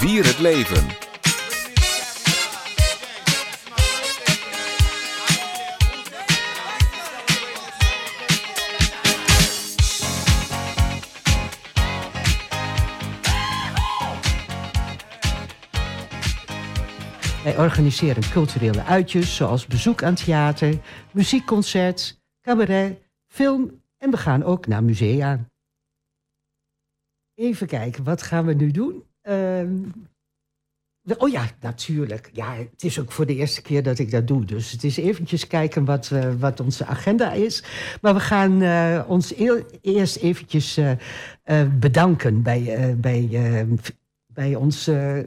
Vier het leven. Wij organiseren culturele uitjes zoals bezoek aan theater, muziekconcert, cabaret, film en we gaan ook naar musea. Even kijken, wat gaan we nu doen? Ehm, oh ja, natuurlijk. Ja, het is ook voor de eerste keer dat ik dat doe. Dus het is eventjes kijken wat, uh, wat onze agenda is. Maar we gaan uh, ons eerst eventjes uh, bedanken bij, bij, bij onze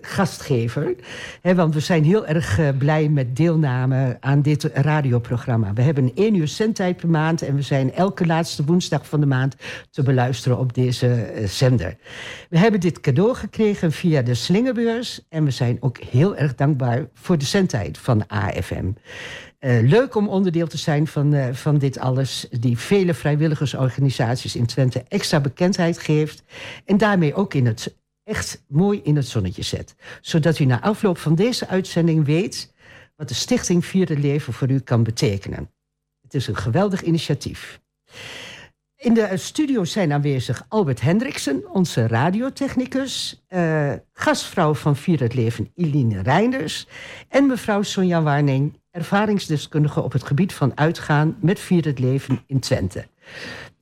gastgever. Want we zijn heel erg uh, blij met deelname aan dit radioprogramma. We hebben één uur zendtijd per maand en we zijn elke laatste woensdag van de maand te beluisteren op deze uh, zender. We hebben dit cadeau gekregen via de Slingerbeurs en we zijn ook heel erg dankbaar voor de zendtijd van AFM. Uh, leuk om onderdeel te zijn van, van dit alles, die vele vrijwilligersorganisaties in Twente extra bekendheid geeft. En daarmee ook in het echt mooi in het zonnetje zet. Zodat u na afloop van deze uitzending weet wat de Stichting Vierde Leven voor u kan betekenen. Het is een geweldig initiatief. In de studio zijn aanwezig Albert Hendriksen, onze radiotechnicus, uh, gastvrouw van Vier het Leven Eline Reinders en mevrouw Sonja Warning, ervaringsdeskundige op het gebied van uitgaan met Vier het Leven in Twente.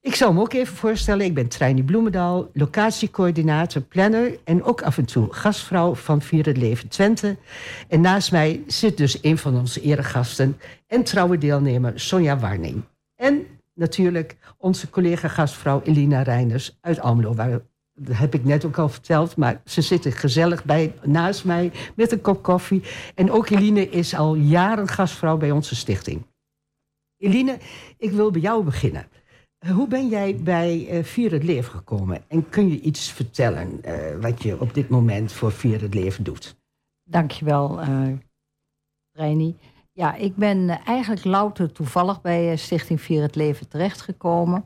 Ik zal me ook even voorstellen. Ik ben Treini Bloemendaal, locatiecoördinator, planner... en ook af en toe gastvrouw van Vier het Leven Twente. En naast mij zit dus een van onze eregasten... en trouwe deelnemer Sonja Warning. En natuurlijk onze collega-gastvrouw Elina Reiners uit Almelo... Waar, dat heb ik net ook al verteld, maar ze zitten gezellig bij, naast mij met een kop koffie. En ook Eline is al jaren gastvrouw bij onze stichting. Eline, ik wil bij jou beginnen. Hoe ben jij bij uh, Vier het Leven gekomen? En kun je iets vertellen uh, wat je op dit moment voor Vier het Leven doet? Dankjewel, uh, Reini. Ja, ik ben eigenlijk louter toevallig bij Stichting Vier het Leven terechtgekomen.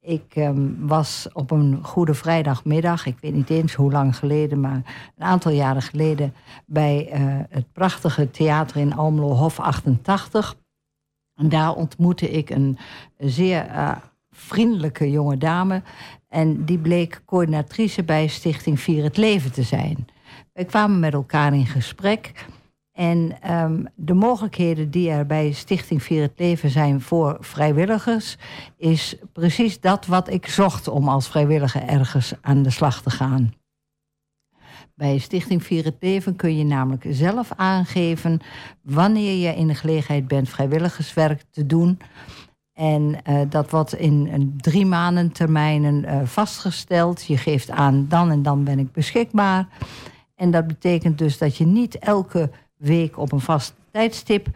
Ik um, was op een goede vrijdagmiddag, ik weet niet eens hoe lang geleden, maar een aantal jaren geleden, bij het prachtige theater in Almelo, Hof 88. En daar ontmoette ik een zeer vriendelijke jonge dame. En die bleek coördinatrice bij Stichting Vier het Leven te zijn. Wij kwamen met elkaar in gesprek. En um, de mogelijkheden die er bij Stichting Vier het Leven zijn voor vrijwilligers, is precies dat wat ik zocht om als vrijwilliger ergens aan de slag te gaan. Bij Stichting Vier het Leven kun je namelijk zelf aangeven wanneer je in de gelegenheid bent vrijwilligerswerk te doen. En uh, dat wordt in een drie maanden termijnen uh, vastgesteld. Je geeft aan, dan en dan ben ik beschikbaar. En dat betekent dus dat je niet elke week op een vast tijdstip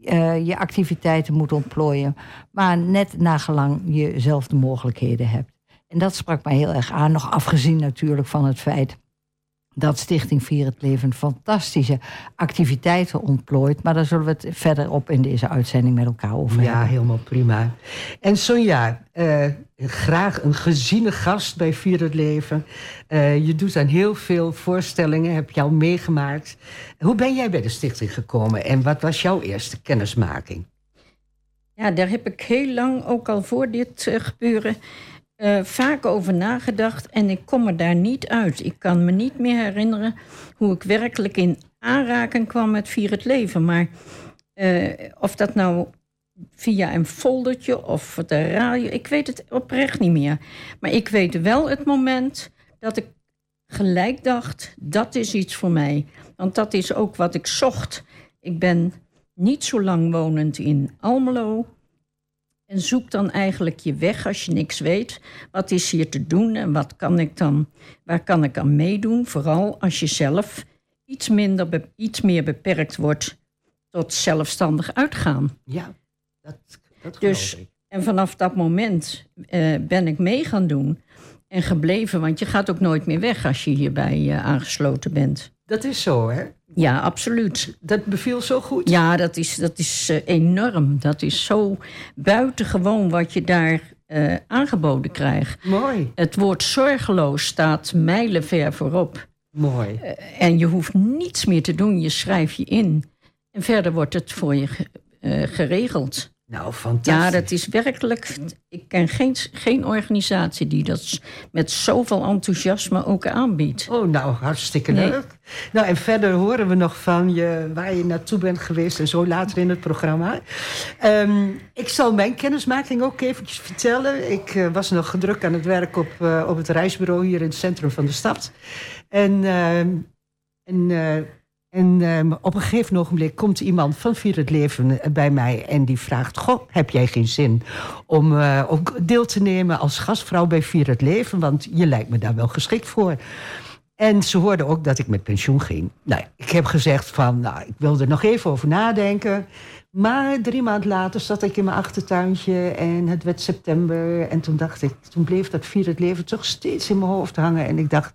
uh, je activiteiten moet ontplooien. Maar net nagelang je zelf de mogelijkheden hebt. En dat sprak mij heel erg aan, nog afgezien natuurlijk van het feit dat Stichting Vier het Leven fantastische activiteiten ontplooit. Maar daar zullen we het verder op in deze uitzending met elkaar over ja, helemaal prima. En Sonja, uh, graag een geziene gast bij Vier het Leven. Uh, je doet aan heel veel voorstellingen, heb je al meegemaakt. Hoe ben jij bij de stichting gekomen en wat was jouw eerste kennismaking? Ja, daar heb ik heel lang, ook al voor dit uh, gebeuren, uh, vaak over nagedacht en ik kom er daar niet uit. Ik kan me niet meer herinneren hoe ik werkelijk in aanraking kwam met Vier het Leven. Maar uh, of dat nou via een foldertje of de radio, ik weet het oprecht niet meer. Maar ik weet wel het moment dat ik gelijk dacht, dat is iets voor mij. Want dat is ook wat ik zocht. Ik ben niet zo lang wonend in Almelo. En zoek dan eigenlijk je weg als je niks weet. Wat is hier te doen en wat kan ik dan, waar kan ik aan meedoen? Vooral als je zelf iets, minder, iets meer beperkt wordt tot zelfstandig uitgaan. Ja, dat, dat dus, ik. En vanaf dat moment uh, ben ik mee gaan doen en gebleven. Want je gaat ook nooit meer weg als je hierbij uh, aangesloten bent. Dat is zo, hè? Ja, absoluut. Dat beviel zo goed? Ja, dat is, dat is uh, enorm. Dat is zo buitengewoon wat je daar uh, aangeboden krijgt. Mooi. Het woord zorgeloos staat mijlenver voorop. Mooi. Eh, en je hoeft niets meer te doen. Je schrijft je in. En verder wordt het voor je uh, geregeld. Nou, fantastisch. Ja, dat is werkelijk. Ik ken geen, geen organisatie die dat met zoveel enthousiasme ook aanbiedt. Oh, nou, hartstikke leuk. Nou, en verder horen we nog van je waar je naartoe bent geweest en zo later in het programma. Um, ik zal mijn kennismaking ook eventjes vertellen. Ik uh, was nog gedrukt aan het werk op, uh, op het reisbureau hier in het centrum van de stad. En. Uh, en en um, op een gegeven ogenblik komt iemand van Vier het Leven bij mij en die vraagt: Goh, heb jij geen zin om uh, ook deel te nemen als gastvrouw bij Vier het Leven? Want je lijkt me daar wel geschikt voor. En ze hoorde ook dat ik met pensioen ging. Nou, ik heb gezegd van, nou, ik wil er nog even over nadenken. Maar drie maanden later zat ik in mijn achtertuintje en het werd september. En toen dacht ik, toen bleef dat Vier het Leven toch steeds in mijn hoofd hangen. En ik dacht,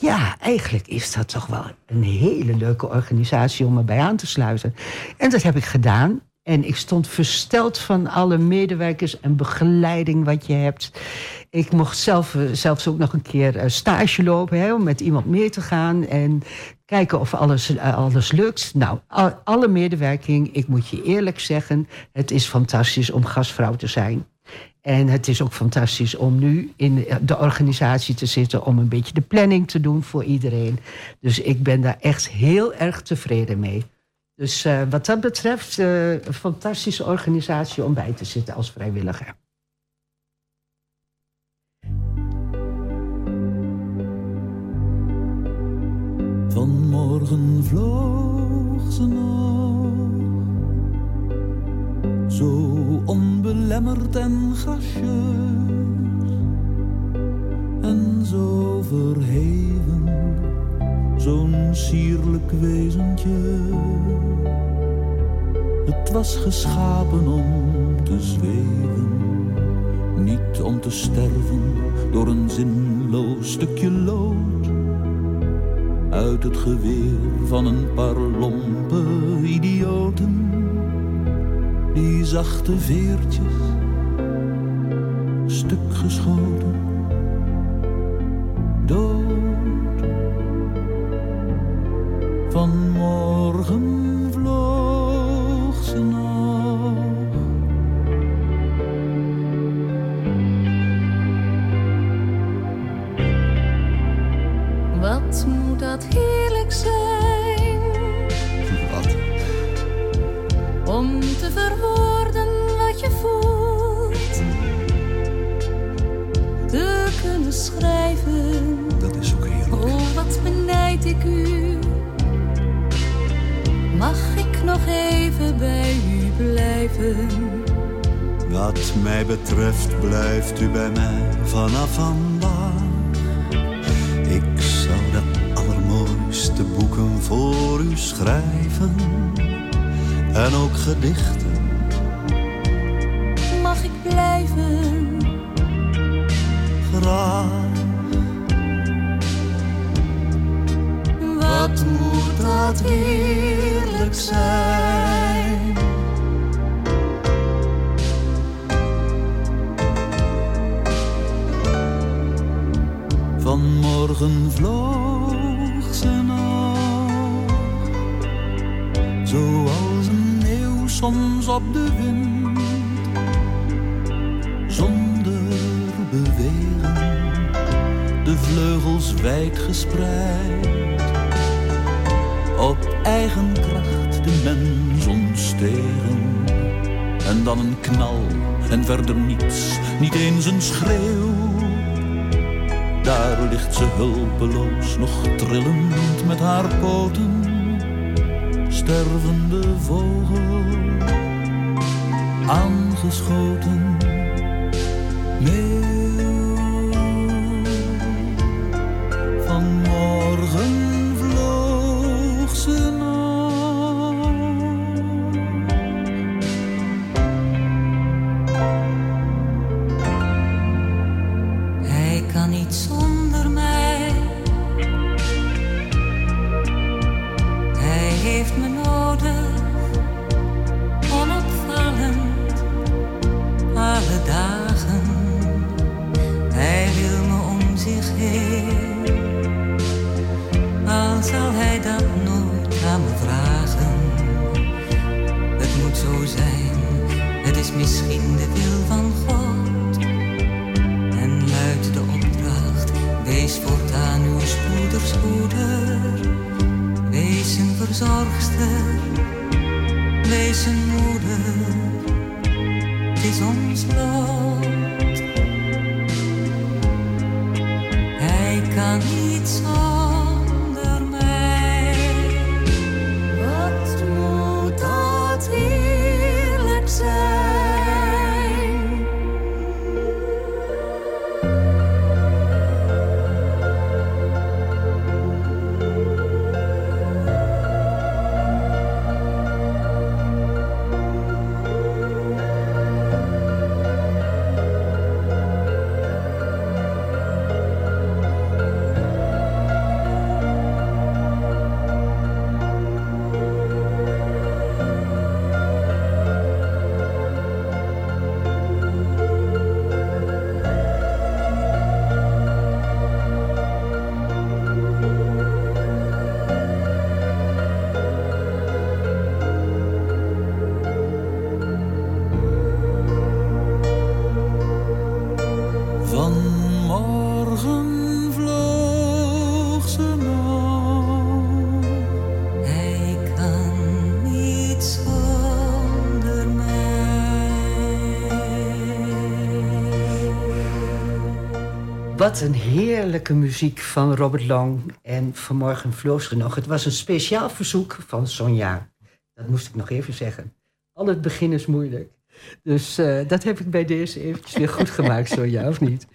ja, eigenlijk is dat toch wel een hele leuke organisatie om erbij aan te sluiten. En dat heb ik gedaan. En ik stond versteld van alle medewerkers en begeleiding wat je hebt. Ik mocht zelf, eh, zelfs ook nog een keer eh, stage lopen hè, om met iemand mee te gaan en kijken of alles, eh, alles lukt. Nou, alle medewerking, ik moet je eerlijk zeggen, het is fantastisch om gastvrouw te zijn. En het is ook fantastisch om nu in de organisatie te zitten om een beetje de planning te doen voor iedereen. Dus ik ben daar echt heel erg tevreden mee. Dus uh, wat dat betreft, uh, een fantastische organisatie om bij te zitten als vrijwilliger. Vanmorgen vloog ze nog, zo onbelemmerd en gracieus en zo verheven, zo'n sierlijk wezentje. Het was geschapen om te zweven, niet om te sterven door een zinloos stukje lood. Uit het geweer van een paar lompe idioten, die zachte veertjes, stuk geschoten, dood. Vanmorgen En vleugels wijd gespreid. Op eigen kracht de mens ontstegen. En dan een knal en verder niets, niet eens een schreeuw. Daar ligt ze hulpeloos, nog trillend met haar poten. Stervende vogel, aangeschoten. Meeuw. Vanmorgen Wat een heerlijke muziek van Robert Long. En vanmorgen vloog ze nog. Het was een speciaal verzoek van Sonja. Dat moest ik nog even zeggen. Al het begin is moeilijk. Dus eh, dat heb ik bij deze eventjes weer goed gemaakt, Sonja, of niet?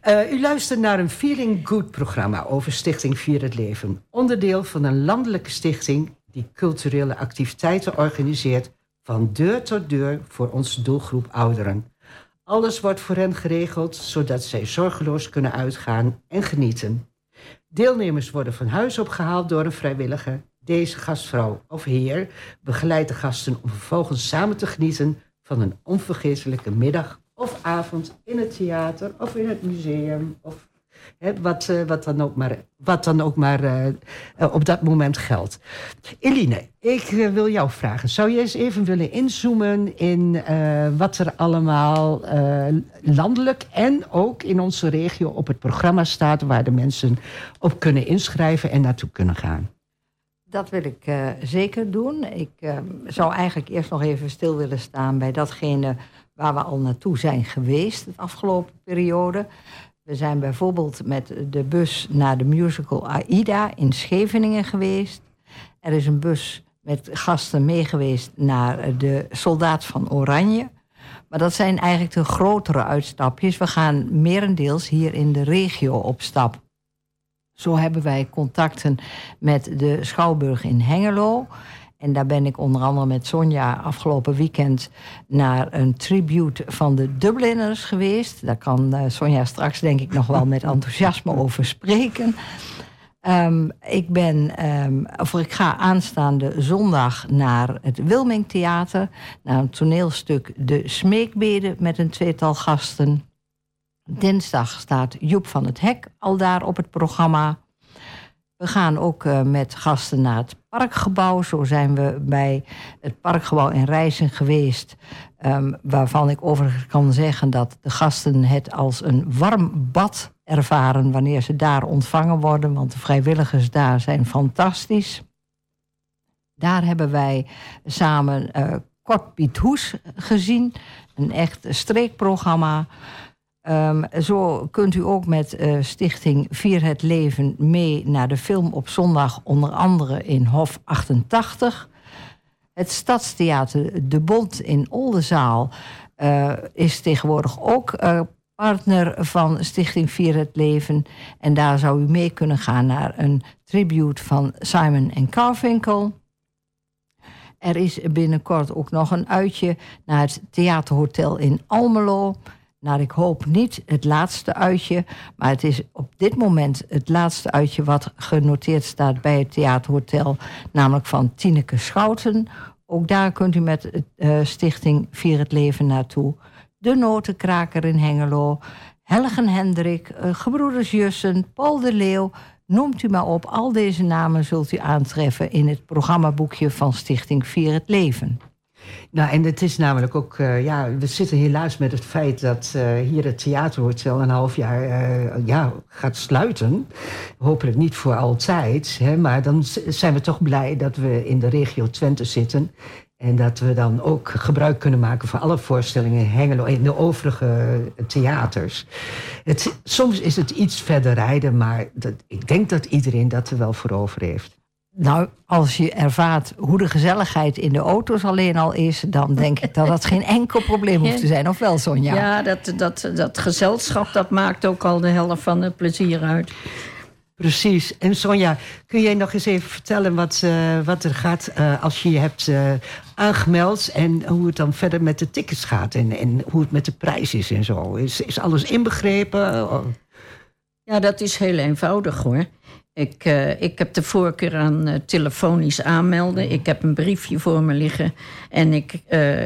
Eh, u luistert naar een Feeling Good programma over Stichting Vier het Leven. Onderdeel van een landelijke stichting die culturele activiteiten organiseert van deur tot deur voor onze doelgroep ouderen. Alles wordt voor hen geregeld zodat zij zorgeloos kunnen uitgaan en genieten. Deelnemers worden van huis opgehaald door een vrijwilliger. Deze gastvrouw of heer begeleidt de gasten om vervolgens samen te genieten van een onvergetelijke middag of avond in het theater of in het museum. Of wat, eh, wat dan ook maar, wat dan ook maar eh, eh, op dat moment geldt. Eline, ik wil jou vragen. Zou je eens even willen inzoomen in wat er allemaal landelijk en ook in onze regio op het programma staat waar de mensen op kunnen inschrijven en naartoe kunnen gaan? Dat wil ik zeker doen. Ik eh, zou eigenlijk eerst nog even stil willen staan bij datgene waar we al naartoe zijn geweest de afgelopen periode. We zijn bijvoorbeeld met de bus naar de musical AIDA in Scheveningen geweest. Er is een bus met gasten meegeweest naar de Soldaat van Oranje. Maar dat zijn eigenlijk de grotere uitstapjes. We gaan merendeels hier in de regio op stap. Zo hebben wij contacten met de Schouwburg in Hengelo. En daar ben ik onder andere met Sonja afgelopen weekend naar een tribute van de Dubliners geweest. Daar kan eh, Sonja straks denk ik nog wel met enthousiasme over spreken. Ehm, ik, ben, ehm, of ik ga aanstaande zondag naar het Wilming Theater. Naar een toneelstuk De Smeekbeden met een tweetal gasten. Dinsdag staat Joep van het Hek al daar op het programma. We gaan ook eh, met gasten naar het parkgebouw. Zo zijn we bij het parkgebouw in Rijssen geweest. ehm, waarvan ik overigens kan zeggen dat de gasten het als een warm bad ervaren wanneer ze daar ontvangen worden. Want de vrijwilligers daar zijn fantastisch. Daar hebben wij samen eh Kort Piet Hoes gezien. Een echt streekprogramma. Ehm, zo kunt u ook met eh, Stichting Vier het Leven mee naar de film op zondag, onder andere in Hof 88. Het Stadstheater De Bond in Oldenzaal eh, is tegenwoordig ook eh, partner van Stichting Vier het Leven. En daar zou u mee kunnen gaan naar een tribute van Simon en Carfinkel. Er is binnenkort ook nog een uitje naar het Theaterhotel in Almelo. Nou, ik hoop niet het laatste uitje, maar het is op dit moment het laatste uitje wat genoteerd staat bij het Theaterhotel, namelijk van Tineke Schouten. Ook daar kunt u met eh, Stichting Vier het Leven naartoe. De Notenkraker in Hengelo, Helgen Hendrik, eh, Gebroeders Jussen, Paul de Leeuw. Noemt u maar op, al deze namen zult u aantreffen in het programmaboekje van Stichting Vier het Leven. Nou, en het is namelijk ook, uh, ja, we zitten helaas met het feit dat uh, hier het theaterhotel een half jaar uh, ja, gaat sluiten. Hopelijk niet voor altijd, hè, maar dan zijn we toch blij dat we in de regio Twente zitten. En dat we dan ook gebruik kunnen maken van alle voorstellingen in Hengelo en de overige theaters. Het, soms is het iets verder rijden, maar dat, ik denk dat iedereen dat er wel voor over heeft. Nou, als je ervaart hoe de gezelligheid in de auto's alleen al is, dan denk ik dat dat geen enkel probleem hoeft te zijn. Of wel, Sonja? Ja, dat, dat, dat gezelschap dat maakt ook al de helft van het plezier uit. Precies. En Sonja, kun jij nog eens even vertellen wat, uh, wat er gaat uh, als je je hebt uh, aangemeld en hoe het dan verder met de tickets gaat en, en hoe het met de prijs is en zo? Is, is alles inbegrepen? Ja, dat is heel eenvoudig hoor. Ik, uh, ik heb de voorkeur aan uh, telefonisch aanmelden. Ik heb een briefje voor me liggen. En ik, uh,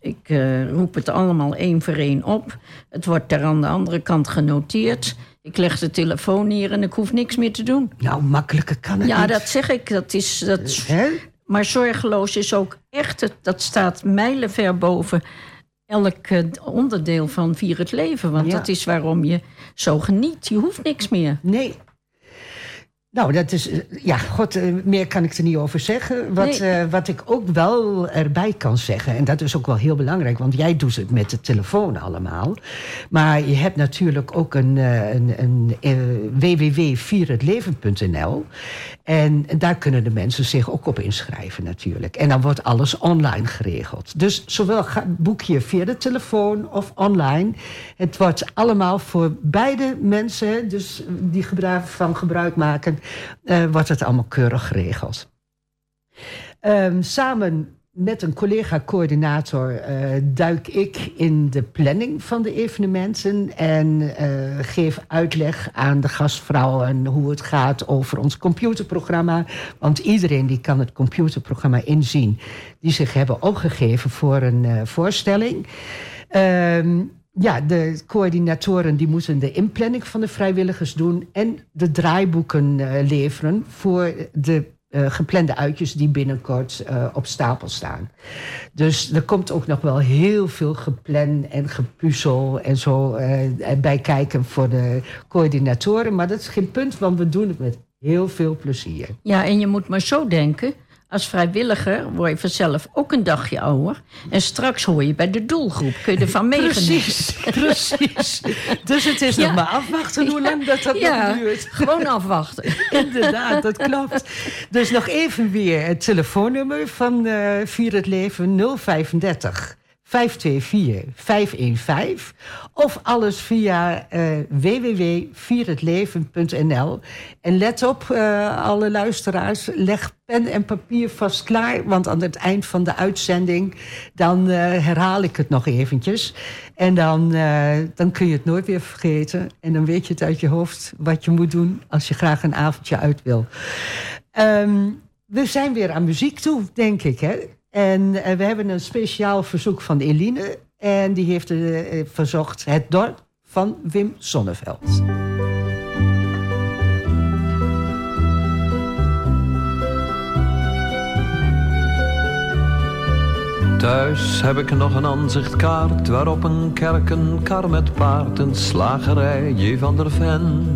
ik roep het allemaal één voor één op. Het wordt daar aan de andere kant genoteerd. Ik leg de telefoon neer en ik hoef niks meer te doen. Nou, makkelijker kan het ja, niet. Ja, dat zeg ik. Dat is, dat Maar zorgeloos is ook echt... Het, dat staat mijlenver boven elk onderdeel van Vier het Leven. Want ja. dat is waarom je zo geniet. Je hoeft niks meer. Nee, nou, dat is. Ja, god, meer kan ik er niet over zeggen. Wat, nee. uh, wat ik ook wel erbij kan zeggen, en dat is ook wel heel belangrijk, want jij doet het met de telefoon allemaal. Maar je hebt natuurlijk ook een, een, een, een www.vierhetleven.nl. En daar kunnen de mensen zich ook op inschrijven, natuurlijk. En dan wordt alles online geregeld. Dus zowel boek je via de telefoon of online. Het wordt allemaal voor beide mensen, dus die van gebruik maken uh, wordt het allemaal keurig geregeld. Um, samen met een collega-coördinator uh, duik ik in de planning van de evenementen en uh, geef uitleg aan de gastvrouwen hoe het gaat over ons computerprogramma. Want iedereen die kan het computerprogramma inzien die zich hebben opgegeven voor een uh, voorstelling. Um, ja, de coördinatoren die moeten de inplanning van de vrijwilligers doen en de draaiboeken leveren voor de uh, geplande uitjes die binnenkort uh, op stapel staan. Dus er komt ook nog wel heel veel gepland en gepuzzel en zo bij kijken voor de coördinatoren. Maar dat is geen punt, want we doen het met heel veel plezier. Ja, en je moet maar zo denken. Als vrijwilliger word je vanzelf ook een dagje ouder. En straks hoor je bij de doelgroep. Kun je ervan meegenieten. Precies, precies. Dus het is ja. nog maar afwachten hoe lang dat, dat ja, nog duurt. Gewoon afwachten. Inderdaad, dat klopt. Dus nog even weer het telefoonnummer van uh, Vier het Leven 035 524 515. Of alles via uh, www.vierhetleven.nl. En let op, uh, alle luisteraars, leg pen en papier vast klaar. Want aan het eind van de uitzending, dan uh, herhaal ik het nog eventjes. En dan, dan kun je het nooit weer vergeten. En dan weet je het uit je hoofd wat je moet doen als je graag een avondje uit wil. Um, we zijn weer aan muziek toe, denk ik, hè? En uh, we hebben een speciaal verzoek van Eline. En die heeft uh, verzocht Het Dorp van Wim Sonneveld. Thuis heb ik nog een aanzichtkaart waarop een kerk, een kar met paard, een slagerij, J. van der Ven.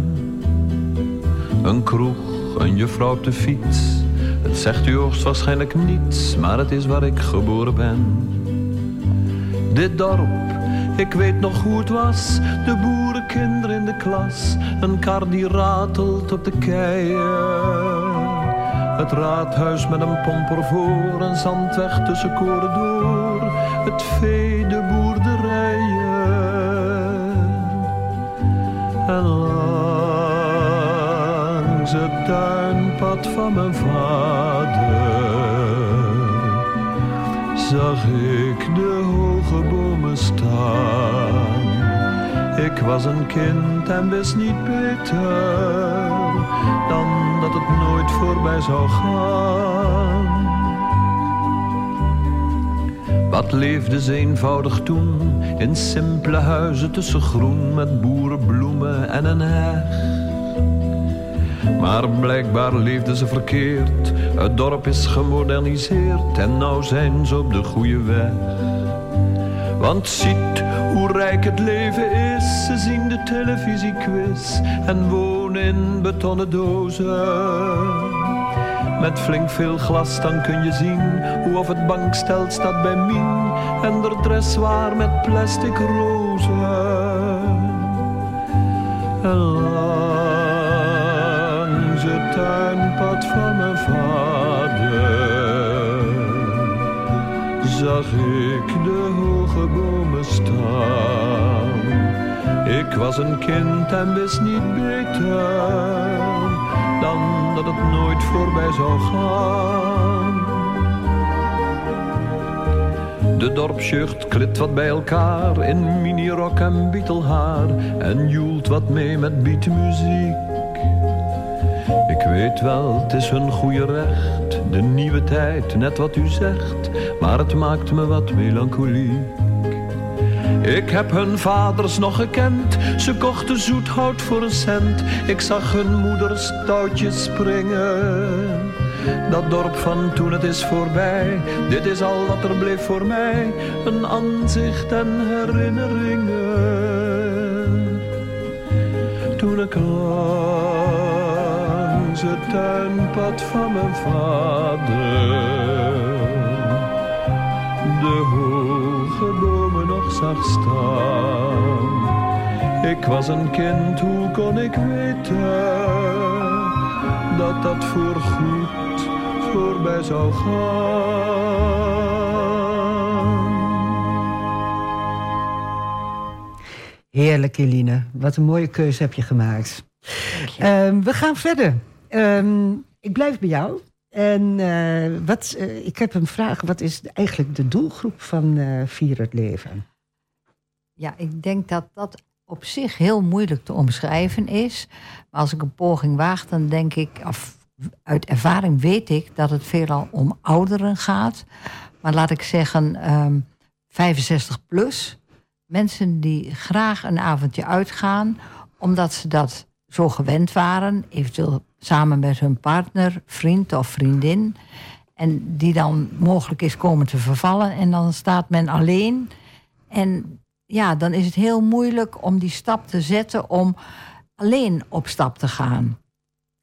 Een kroeg, een juffrouw op de fiets, het zegt u hoogstwaarschijnlijk niets, maar het is waar ik geboren ben. Dit dorp, ik weet nog hoe het was, de boerenkinderen in de klas, een kar die ratelt op de keien. Het raadhuis met een pomper voor, een zandweg tussen koren door, het vee, tuinpad van mijn vader zag ik de hoge bomen staan. Ik was een kind en wist niet beter dan dat het nooit voorbij zou gaan. Wat leefde ze eenvoudig toen in simpele huizen tussen groen met boerenbloemen en een heg. Maar blijkbaar leefden ze verkeerd. Het dorp is gemoderniseerd en nou zijn ze op de goede weg. Want ziet hoe rijk het leven is. Ze zien de televisiequiz en wonen in betonnen dozen. Met flink veel glas dan kun je zien hoe of het bankstel staat bij Mien en de dressoir met plastic rozen. Tuinpad van mijn vader zag ik de hoge bomen staan. Ik was een kind en wist niet beter dan dat het nooit voorbij zou gaan. De dorpsjucht klit wat bij elkaar in minirok en bietelhaar en joelt wat mee met beatmuziek. Weet wel, het is hun goede recht, de nieuwe tijd, net wat u zegt, maar het maakt me wat melancholiek. Ik heb hun vaders nog gekend, ze kochten zoethout voor een cent. Ik zag hun moeders touwtjes springen. Dat dorp van toen het is voorbij, dit is al wat er bleef voor mij. Een aanzicht en herinneringen. Toen ik langs het tuinpad van mijn vader de hoge bomen nog zag staan. Ik was een kind, hoe kon ik weten dat dat voorgoed voorbij zou gaan? Heerlijk, Eline. Wat een mooie keuze heb je gemaakt. Ehm, we gaan verder. Ehm, ik blijf bij jou. En eh, wat, eh, ik heb een vraag. Wat is eigenlijk de doelgroep van eh Vier het Leven? Ja, ik denk dat dat op zich heel moeilijk te omschrijven is. Maar als ik een poging waag, dan denk ik, of uit ervaring weet ik dat het veelal om ouderen gaat. Maar laat ik zeggen, ehm 65 plus. Mensen die graag een avondje uitgaan, omdat ze dat zo gewend waren, eventueel samen met hun partner, vriend of vriendin. En die dan mogelijk is komen te vervallen. En dan staat men alleen. En ja, dan is het heel moeilijk om die stap te zetten om alleen op stap te gaan.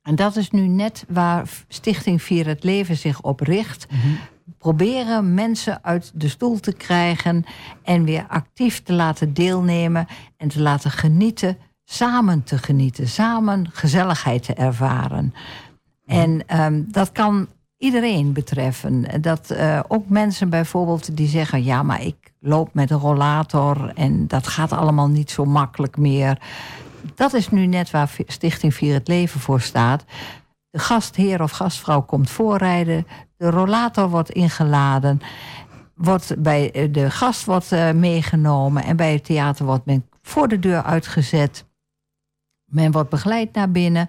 En dat is nu net waar Stichting Vier het Leven zich op richt. Proberen mensen uit de stoel te krijgen en weer actief te laten deelnemen en te laten genieten, samen te genieten, samen gezelligheid te ervaren. En ehm, dat kan iedereen betreffen. Dat eh, ook mensen bijvoorbeeld die zeggen: ja, maar ik loop met een rollator en dat gaat allemaal niet zo makkelijk meer. Dat is nu net waar Stichting Vier het Leven voor staat. De gastheer of gastvrouw komt voorrijden, de rollator wordt ingeladen, wordt bij eh, de gast wordt eh, meegenomen en bij het theater wordt men voor de deur uitgezet. Men wordt begeleid naar binnen,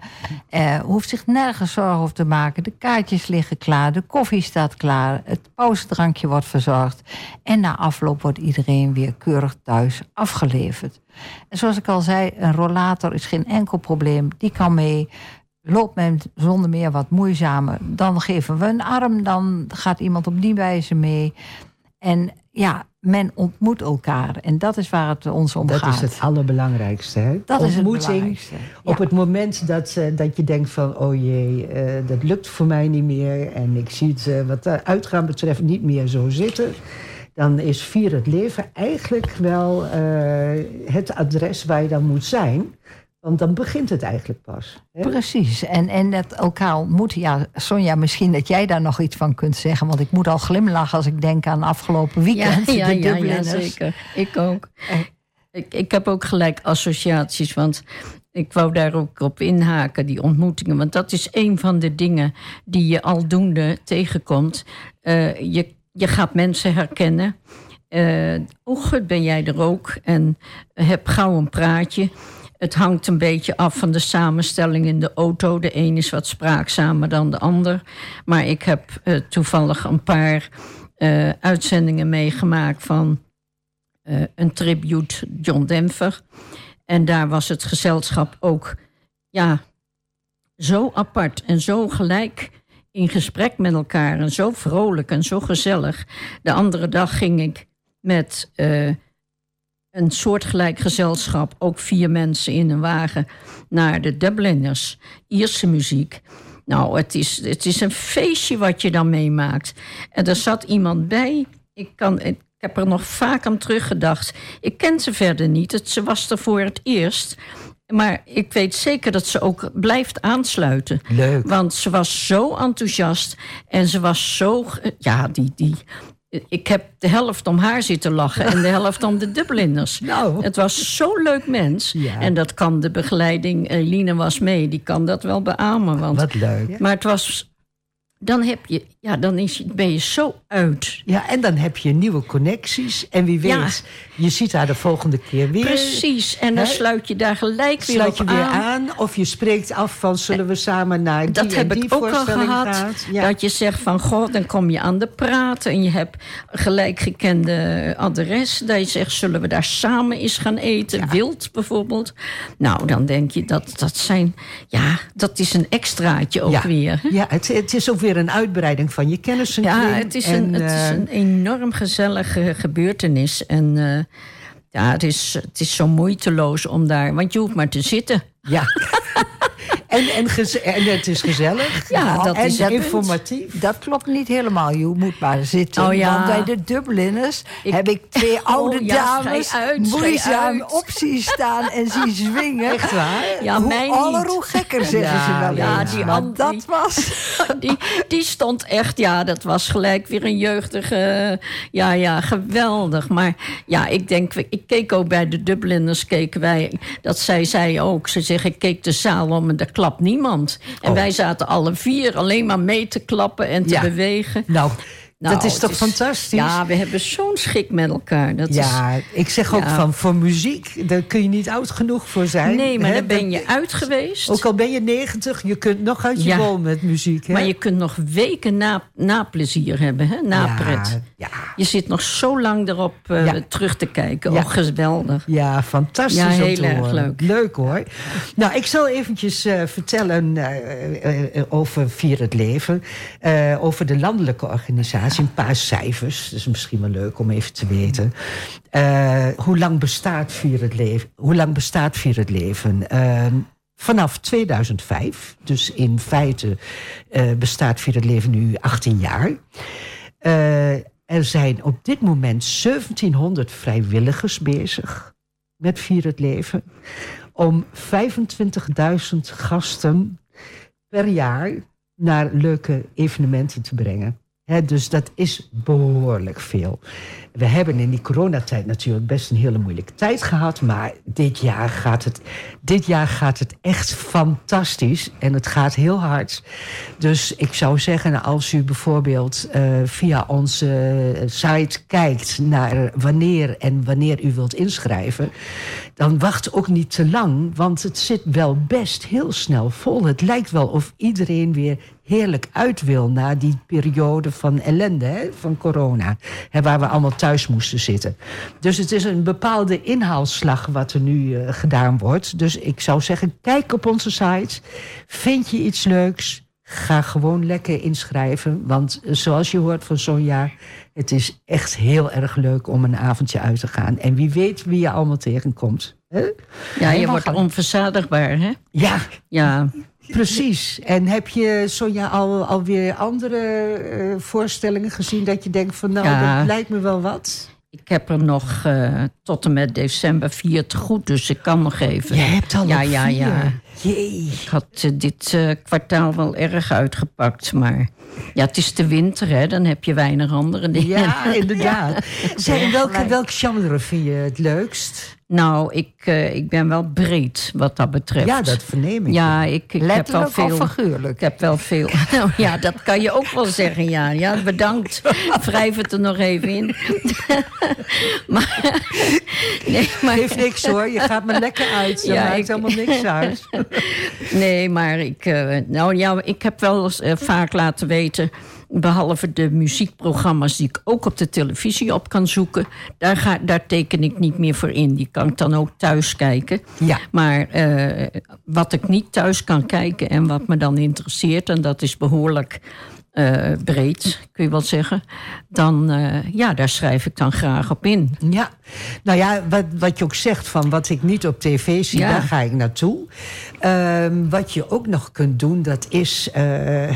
eh, hoeft zich nergens zorgen over te maken. De kaartjes liggen klaar, de koffie staat klaar, het pauzedrankje wordt verzorgd. En na afloop wordt iedereen weer keurig thuis afgeleverd. En zoals ik al zei, een rollator is geen enkel probleem. Die kan mee. Loopt men zonder meer wat moeizamer, dan geven we een arm, dan gaat iemand op die wijze mee. En ja, men ontmoet elkaar. En dat is waar het ons om Dat gaat. is het allerbelangrijkste. Hè? Dat is het Ontmoeting. Op het moment dat, eh, dat je denkt van... oh jee, eh, dat lukt voor mij niet meer... en ik zie het eh, wat de uitgaan betreft niet meer zo zitten... dan is Vier het Leven eigenlijk wel het adres waar je dan moet zijn. Want dan begint het eigenlijk pas. Hè? Precies. En, en dat elkaar ontmoeten. Ja, Sonja, misschien dat jij daar nog iets van kunt zeggen. Want ik moet al glimlachen als ik denk aan afgelopen weekend. Ja, ja, de ja, zeker. Ik ook. Ik, ik heb ook gelijk associaties, want ik wou daar ook op inhaken, die ontmoetingen. Want dat is een van de dingen die je aldoende tegenkomt. Eh, je, je gaat mensen herkennen. Oh, goed, ben jij er ook? En heb gauw een praatje. Het hangt een beetje af van de samenstelling in de auto. De een is wat spraakzamer dan de ander. Maar ik heb eh, toevallig een paar eh, uitzendingen meegemaakt van eh, een tribute John Denver. En daar was het gezelschap ook ja, zo apart en zo gelijk in gesprek met elkaar. En zo vrolijk en zo gezellig. De andere dag ging ik met uh, een soortgelijk gezelschap, ook vier mensen in een wagen, naar de Dubliners, Ierse muziek. Nou, het is, het is een feestje wat je dan meemaakt. En er zat iemand bij. Ik, kan, ik heb er nog vaak aan teruggedacht. Ik ken ze verder niet. Het, ze was er voor het eerst. Maar ik weet zeker dat ze ook blijft aansluiten. Leuk. Want ze was zo enthousiast. En ze was zo. Ja, die, die, ik heb de helft om haar zitten lachen en de helft om de Dubliners. Nou. Het was zo'n leuk mens. Ja. En dat kan de begeleiding, Eline was mee, die kan dat wel beamen. Want, Wat leuk. Maar het was. Dan, heb je, ja, dan is, ben je zo uit. Ja, en dan heb je nieuwe connecties. En wie weet, Ja. je ziet haar de volgende keer weer. Precies. En dan sluit je daar gelijk weer Sluit je weer aan. aan. Of je spreekt af van zullen we samen naar die Dat en heb die ik ook al gehad. Ja. Dat je zegt van, goh, dan kom je aan de praten... en je hebt gelijk gekende adres. Dat je zegt, zullen we daar samen eens gaan eten? Wild bijvoorbeeld. Nou, dan denk je, dat, dat zijn... Ja, dat is een extraatje ook weer. Ja, het, het is ook weer een uitbreiding van je kennissenkring. Ja, het is, een, En, het is eh, een enorm gezellige gebeurtenis. En eh, ja, het is, het is zo moeiteloos om daar... Want je hoeft maar te zitten. Ja. en, en, het is gezellig. Ja, dat en is het punt. informatief. Dat klopt niet helemaal. Je moet maar zitten. Oh ja. Want bij de Dubliners Ik- heb ik twee oude Oh ja, dames uit, moeizaam uit. op zien staan en zien zwingen. Echt waar? Ja, hoe mij aller, niet. hoe gekker zeggen Ja, ze wel ja, eens. die Maar dat was... Die, die stond echt, ja, dat was gelijk weer een jeugdige. Ja, ja, geweldig. Maar ja, ik denk, ik keek ook bij de Dubliners, keken wij. Dat zij zei ook, ze zegt, ik keek de zaal om en er klapt niemand. En Oh. wij zaten alle vier alleen maar mee te klappen en te Ja. bewegen. Nou, Nou, dat is toch fantastisch? Ja, we hebben zo'n schik met elkaar. Dat is, Ja, ik zeg ook Ja. van voor muziek, daar kun je niet oud genoeg voor zijn. nee, maar hè? dan ben je uit geweest. Ook al ben je 90, je kunt nog uit je Ja. met muziek. Hè? Maar je kunt nog weken na, na plezier hebben, hè? na ja, pret. Ja, Je zit nog zo lang erop eh, terug te kijken. Ja. Oh, geweldig. ja, fantastisch Ja, heel erg leuk. Leuk hoor. Nou, ik zal eventjes eh, vertellen eh, over Vier het Leven. over de landelijke organisatie. Een paar cijfers. Is misschien wel leuk om even te weten. Eh, hoe lang bestaat Vier het Leven? Hoe lang bestaat Vier het Leven? Eh, Vanaf 2005, dus in feite eh, bestaat Vier het Leven nu 18 jaar. Eh, er zijn op dit moment 1700 vrijwilligers bezig met Vier het Leven. Om 25.000 gasten per jaar naar leuke evenementen te brengen. Dus dat is behoorlijk veel. We hebben in die coronatijd natuurlijk best een hele moeilijke tijd gehad. Maar dit jaar gaat het, dit jaar gaat het echt fantastisch. En het gaat heel hard. Dus ik zou zeggen, als u bijvoorbeeld eh, via onze site kijkt naar wanneer en wanneer u wilt inschrijven. Dan wacht ook niet te lang, want het zit wel best heel snel vol. Het lijkt wel of iedereen weer heerlijk uit wil na die periode van ellende, hè, van corona. Hè, waar we allemaal thuis moesten zitten. Dus het is een bepaalde inhaalslag wat er nu eh, gedaan wordt. Dus ik zou zeggen, kijk op onze site. Vind je iets leuks? Ga gewoon lekker inschrijven. Want eh, zoals je hoort van Sonja, het is echt heel erg leuk om een avondje uit te gaan. En wie weet wie je allemaal tegenkomt. hè? Ja, je wordt onverzadigbaar, hè? Ja, Ja. Precies. En heb je, Sonja, al, alweer andere eh, voorstellingen gezien dat je denkt van nou, Ja. dat lijkt me wel wat? Ik heb er nog eh, tot en met december vier te goed, dus ik kan nog even. Je hebt al Ja, ja, vier. ja. Jee. Ik had eh, dit kwartaal wel erg uitgepakt, maar ja, het is de winter, hè? Dan heb je weinig andere dingen. Ja, inderdaad. Zeg, welke, welk genre vind je het leukst? Nou, ik, eh, ik ben wel breed wat dat betreft. Ja, dat verneem ik. Ja, ik, ik heb wel veel. of figuurlijk? Ik heb wel veel. Nou ja, dat kan je ook wel zeggen, ja. Ja, bedankt. Wrijf het er nog even in. maar, nee, maar, Geeft niks hoor, je gaat me lekker uit. Dat Ja, maakt ik- helemaal niks uit. nee, maar ik, eh, nou, ja, ik heb wel eens, eh, vaak laten weten behalve de muziekprogramma's die ik ook op de televisie op kan zoeken, daar, ga, daar teken ik niet meer voor in. Die kan ik dan ook thuis kijken. Ja. Maar eh, wat ik niet thuis kan kijken en wat me dan interesseert, en dat is behoorlijk eh, breed, kun je wel zeggen, dan eh, ja, daar schrijf ik dan graag op in. Ja, nou ja, wat, wat je ook zegt van wat ik niet op tv zie, Ja. daar ga ik naartoe. Ehm, wat je ook nog kunt doen, dat is eh,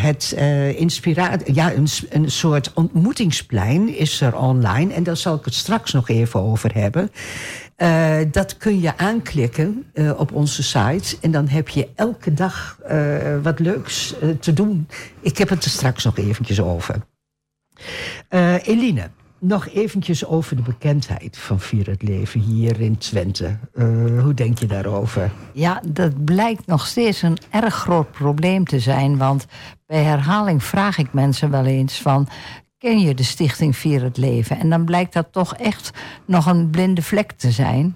het inspiratie. Ja, een, een soort ontmoetingsplein is er online. En daar zal ik het straks nog even over hebben. Eh, dat kun je aanklikken eh, op onze site. En dan heb je elke dag eh, wat leuks te doen. Ik heb het er straks nog eventjes over. Eline, nog eventjes over de bekendheid van Vier het Leven hier in Twente. Hoe denk je daarover? Ja, dat blijkt nog steeds een erg groot probleem te zijn. Want bij herhaling vraag ik mensen wel eens van... ken je de stichting Vier het Leven? En dan blijkt dat toch echt nog een blinde vlek te zijn.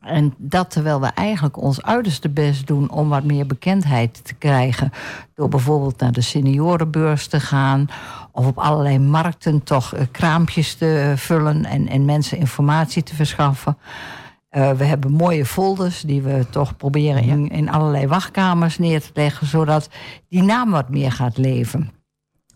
En dat terwijl we eigenlijk ons uiterste best doen om wat meer bekendheid te krijgen. Door bijvoorbeeld naar de seniorenbeurs te gaan. Of op allerlei markten toch eh, kraampjes te vullen en, en mensen informatie te verschaffen. Eh, we hebben mooie folders die we toch proberen in, in allerlei wachtkamers neer te leggen, zodat die naam wat meer gaat leven.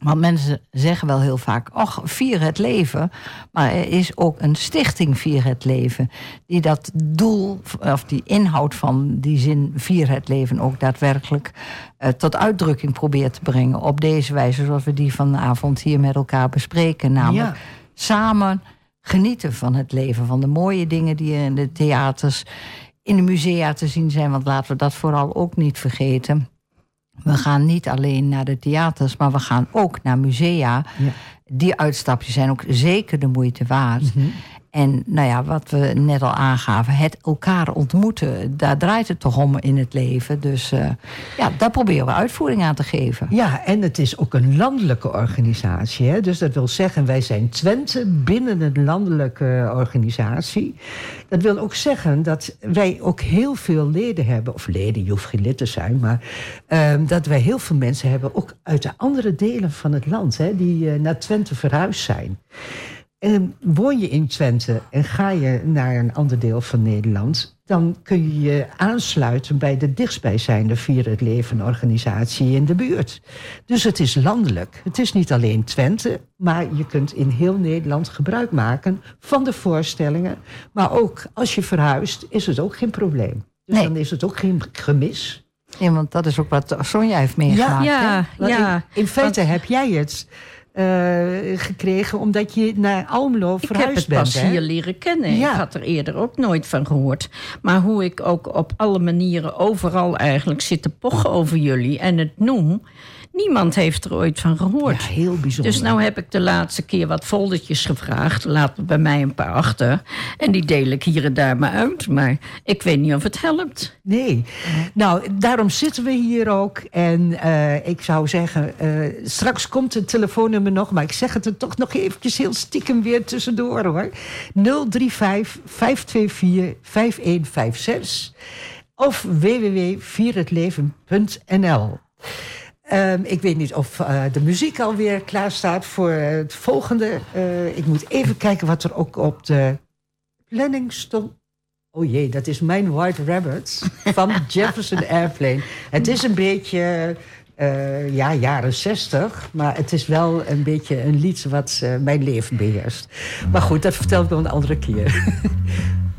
Want mensen zeggen wel heel vaak, och, vier het leven. Maar er is ook een stichting Vier het Leven. Die dat doel, of die inhoud van die zin Vier het Leven ook daadwerkelijk eh, tot uitdrukking probeert te brengen. Op deze wijze zoals we die vanavond hier met elkaar bespreken. Namelijk Ja. samen genieten van het leven. Van de mooie dingen die er in de theaters, in de musea te zien zijn. Want laten we dat vooral ook niet vergeten. We gaan niet alleen naar de theaters, maar we gaan ook naar musea. Ja. Die uitstapjes zijn ook zeker de moeite waard. En nou ja, wat we net al aangaven, het elkaar ontmoeten, daar draait het toch om in het leven. Dus eh, ja, daar proberen we uitvoering aan te geven. Ja, en het is ook een landelijke organisatie. Hè? Dus dat wil zeggen, wij zijn Twente binnen een landelijke organisatie. Dat wil ook zeggen dat wij ook heel veel leden hebben. Of leden, je hoeft geen lid te zijn. Maar ehm, dat wij heel veel mensen hebben, ook uit de andere delen van het land. Hè, die eh, naar Twente verhuisd zijn. En woon je in Twente en ga je naar een ander deel van Nederland, dan kun je je aansluiten bij de dichtstbijzijnde Vier het Leven organisatie in de buurt. Dus het is landelijk. Het is niet alleen Twente, maar je kunt in heel Nederland gebruik maken van de voorstellingen. Maar ook als je verhuist, is het ook geen probleem. Dus Nee. dan is het ook geen gemis. Nee, want dat is ook wat Sonja heeft meegemaakt. Ja, ja. in, in feite heb jij het eh, gekregen omdat je naar Almelo Ik heb verhuisd het bent. pas hè? hier leren kennen. Ja. Ik had er eerder ook nooit van gehoord. Maar hoe ik ook op alle manieren overal eigenlijk zit te pochen over jullie en het noem, niemand heeft er ooit van gehoord. Ja, heel bijzonder. Dus nou heb ik de laatste keer wat foldertjes gevraagd. Laat er bij mij een paar achter. En die deel ik hier en daar maar uit. Maar ik weet niet of het helpt. Nee. Nou, daarom zitten we hier ook. En eh, ik zou zeggen, eh, straks komt het telefoonnummer nog. Maar ik zeg het er toch nog eventjes heel stiekem weer tussendoor hoor. 035 524 5156. Of www.vierhetleven.nl Ehm, ik weet niet of eh, de muziek alweer klaar staat voor het volgende. Eh, ik moet even kijken wat er ook op de planning stond. Oh jee, dat is mijn White Rabbit van Jefferson Airplane. Het is een beetje, eh, ja, jaren zestig. Maar het is wel een beetje een lied wat mijn leven beheerst. Maar goed, dat vertel ik nog een andere keer.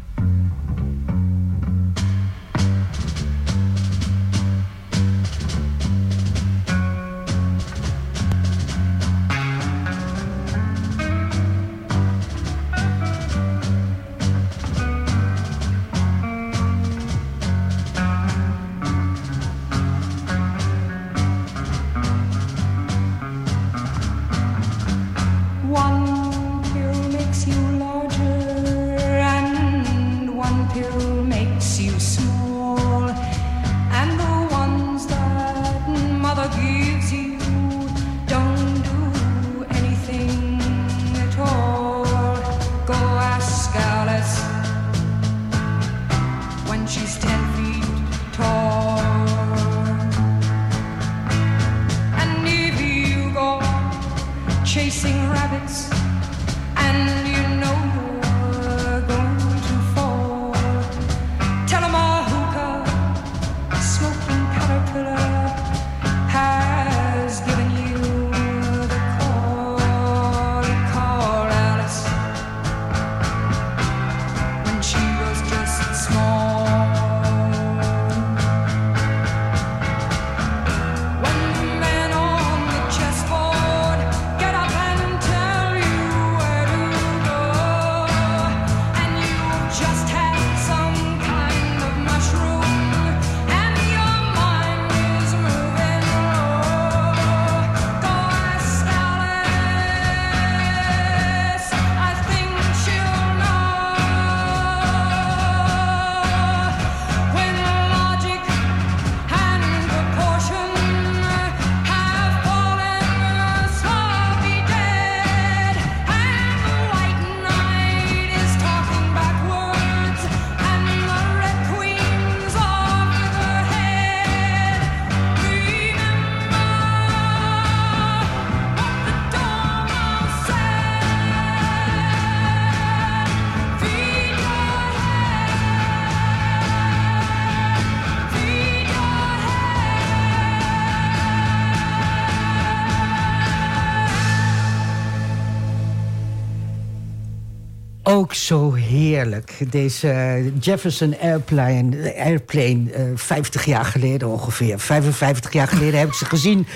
ook zo heerlijk. Deze Jefferson Airplane, Airplane eh, 50 jaar geleden ongeveer. 55 jaar geleden heb ik ze gezien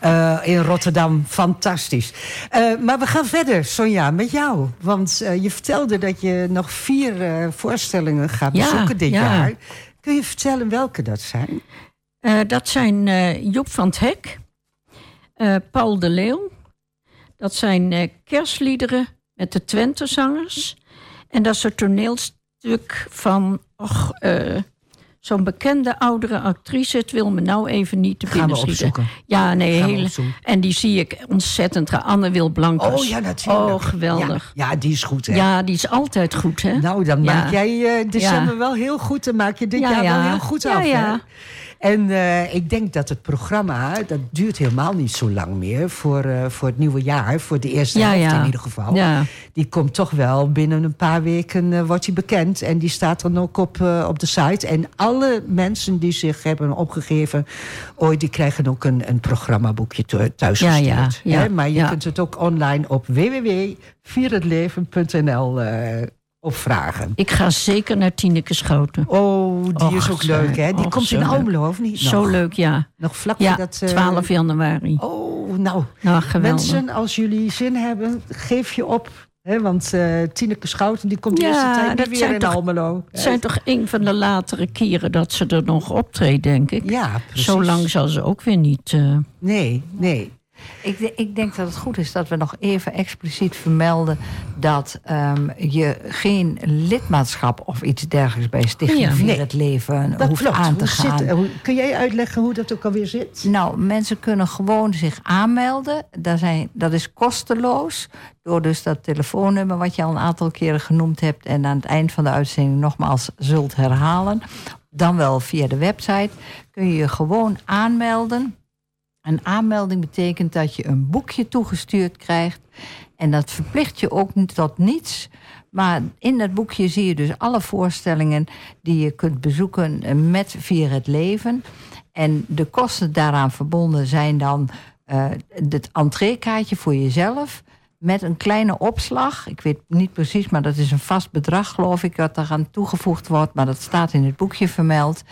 eh, in Rotterdam. Fantastisch. Eh, maar we gaan verder, Sonja, met jou. Want eh, je vertelde dat je nog vier eh, voorstellingen gaat Ja, bezoeken dit ja. jaar. Kun je vertellen welke dat zijn? Eh, dat zijn eh, Joep van het Hek, eh, Paul de Leeuw. Dat zijn eh, kerstliederen met de Twente-zangers. En dat is een toneelstuk van och, eh, zo'n bekende oudere actrice. Het wil me nou even niet te binnen schieten. opzoeken. Ja, nee, hele, opzoeken. en die zie ik ontzettend graag. Anne Wil Blankers. Oh ja, natuurlijk. Oh, geweldig. Ja, ja, die is goed, hè? Ja, die is altijd goed, hè? Nou, dan Ja. maak jij eh, december Ja. wel heel goed. Dan maak je dit Ja, jaar ja. wel heel goed Ja, af. hè? En eh, ik denk dat het programma, dat duurt helemaal niet zo lang meer voor, eh, voor het nieuwe jaar. Voor de eerste Ja, helft ja. in ieder geval. Ja. Die komt toch wel binnen een paar weken eh, wordt die bekend. En die staat dan ook op, op de site. En alle mensen die zich hebben opgegeven ooit, die krijgen ook een, een programmaboekje thu- thuis Ja, gestuurd. ja, Hè? Maar je kunt het ook online op www.vierhetleven.nl opvragen. Ik ga zeker naar Tineke Schouten. Oh, die is ook leuk, hè? Die och, komt in. Almelo, of niet? Zo leuk, ja. Nog vlak Ja, voordat... eh, 12 januari. Oh, nou, Nou, mensen, als jullie zin hebben, geef je op. Hè? Want eh Tineke Schouten, die komt de Ja, eerste tijd dat weer zijn in toch- Almelo. Het zijn toch een van de latere keren dat ze er nog optreedt, denk ik. Ja, precies. Zo lang zal ze ook weer niet. eh, Nee, nee. Ik, ik denk dat het goed is dat we nog even expliciet vermelden dat ehm, je geen lidmaatschap of iets dergelijks bij Stichting Ja, nee. het Leven Dat hoeft klopt. aan te Hoe zit- gaan. hoe- kun jij uitleggen hoe dat ook alweer zit? Nou, mensen kunnen gewoon zich aanmelden. Daar zijn, dat is kosteloos. Door dus dat telefoonnummer wat je al een aantal keren genoemd hebt... en aan het eind van de uitzending nogmaals zult herhalen. Dan wel via de website. Kun je je gewoon aanmelden. Een aanmelding betekent dat je een boekje toegestuurd krijgt. En dat verplicht je ook tot niets. Maar in dat boekje zie je dus alle voorstellingen die je kunt bezoeken eh, met Vier het Leven. En de kosten daaraan verbonden zijn dan eh, het entreekaartje voor jezelf. Met een kleine opslag. Ik weet niet precies, maar dat is een vast bedrag, geloof ik, dat eraan toegevoegd wordt. Maar dat staat in het boekje vermeld.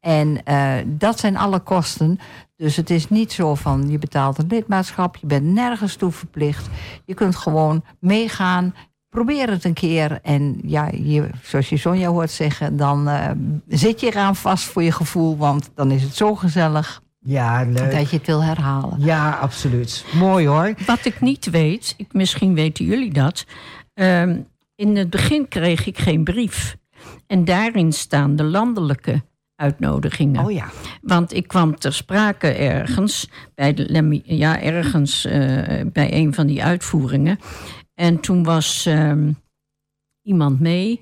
En eh, dat zijn alle kosten. Dus het is niet zo van je betaalt een lidmaatschap, je bent nergens toe verplicht. Je kunt gewoon meegaan. Probeer het een keer. En ja, je, zoals je Sonja hoort zeggen, dan eh, zit je eraan vast voor je gevoel. Want dan is het zo gezellig Ja, leuk. dat je het wil herhalen. Ja, absoluut. Mooi hoor. Wat ik niet weet, ik, misschien weten jullie dat. ehm, in het begin kreeg ik geen brief. En daarin staan de landelijke uitnodigingen. Oh ja. Want ik kwam ter sprake ergens, bij, de, ja, ergens eh, bij een van die uitvoeringen. En toen was ehm, iemand mee.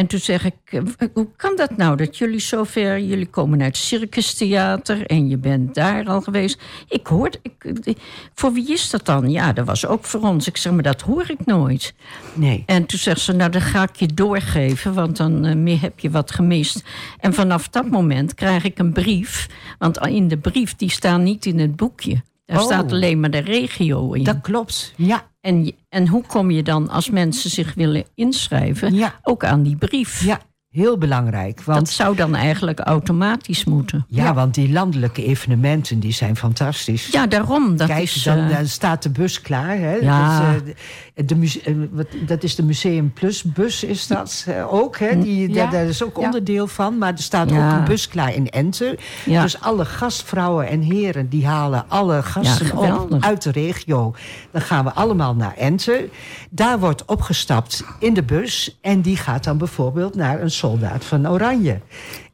En toen zeg ik, eh, hoe kan dat nou dat jullie zover... Jullie komen uit Circus Theater en je bent daar al geweest. Ik hoorde, ik, voor wie is dat dan? Ja, dat was ook voor ons. Ik zeg, maar dat hoor ik nooit. Nee. En toen zegt ze, nou dan ga ik je doorgeven, want dan meer heb je wat gemist. En vanaf dat moment krijg ik een brief, want in de brief die staan niet in het boekje. Daar Oh. staat alleen maar de regio in. Dat klopt. Ja. En, en hoe kom je dan, als mensen zich willen inschrijven, Ja. ook aan die brief? Ja, heel belangrijk. Want Dat zou dan eigenlijk automatisch moeten. Ja, want die landelijke evenementen die zijn fantastisch. Ja, daarom. Dat Kijk, is, dan eh, eh, staat de bus klaar. Hè? Ja. Dus, eh, de, eh, wat, dat is de Museum Plus bus, is dat ook. Hè? Die, Ja. daar, is ook onderdeel van. Maar er staat ook een bus klaar in Ente. Ja. Dus alle gastvrouwen en heren... die halen alle gasten op uit de regio. Dan gaan we allemaal naar Ente. Daar wordt opgestapt in de bus. En die gaat dan bijvoorbeeld naar een soldaat van Oranje.